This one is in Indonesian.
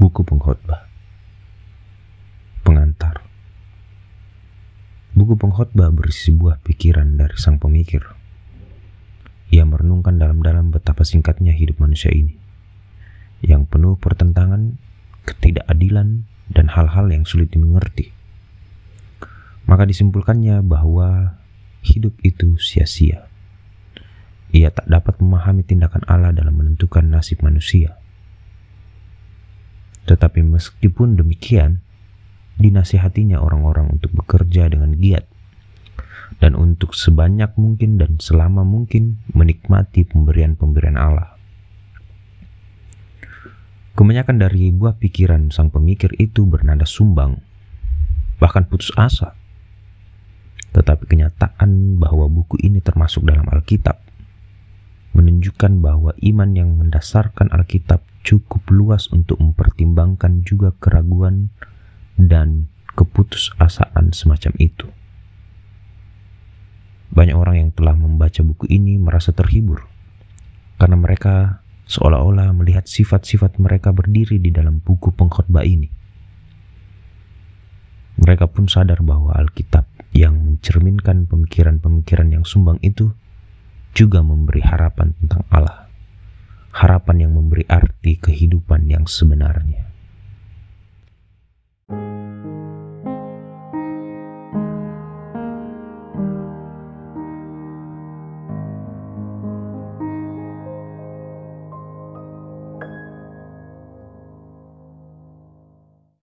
Buku pengkhotbah Pengantar Buku pengkhotbah berisi sebuah pikiran dari sang pemikir. Ia merenungkan dalam-dalam betapa singkatnya hidup manusia ini, yang penuh pertentangan, ketidakadilan, dan hal-hal yang sulit dimengerti. Maka disimpulkannya bahwa hidup itu sia-sia. Ia tak dapat memahami tindakan Allah dalam menentukan nasib manusia. Tetapi meskipun demikian, dinasihatinya orang-orang untuk bekerja dengan giat dan untuk sebanyak mungkin dan selama mungkin menikmati pemberian-pemberian Allah. Kebanyakan dari buah pikiran sang pemikir itu bernada sumbang, bahkan putus asa. Tetapi kenyataan bahwa buku ini termasuk dalam Alkitab menunjukkan bahwa iman yang mendasarkan Alkitab cukup luas untuk mempertimbangkan juga keraguan dan keputusasaan semacam itu. Banyak orang yang telah membaca buku ini merasa terhibur karena mereka seolah-olah melihat sifat-sifat mereka berdiri di dalam buku pengkhotbah ini. Mereka pun sadar bahwa Alkitab yang mencerminkan pemikiran-pemikiran yang sumbang itu juga memberi harapan tentang Allah. Harapan yang memberi arti kehidupan yang sebenarnya.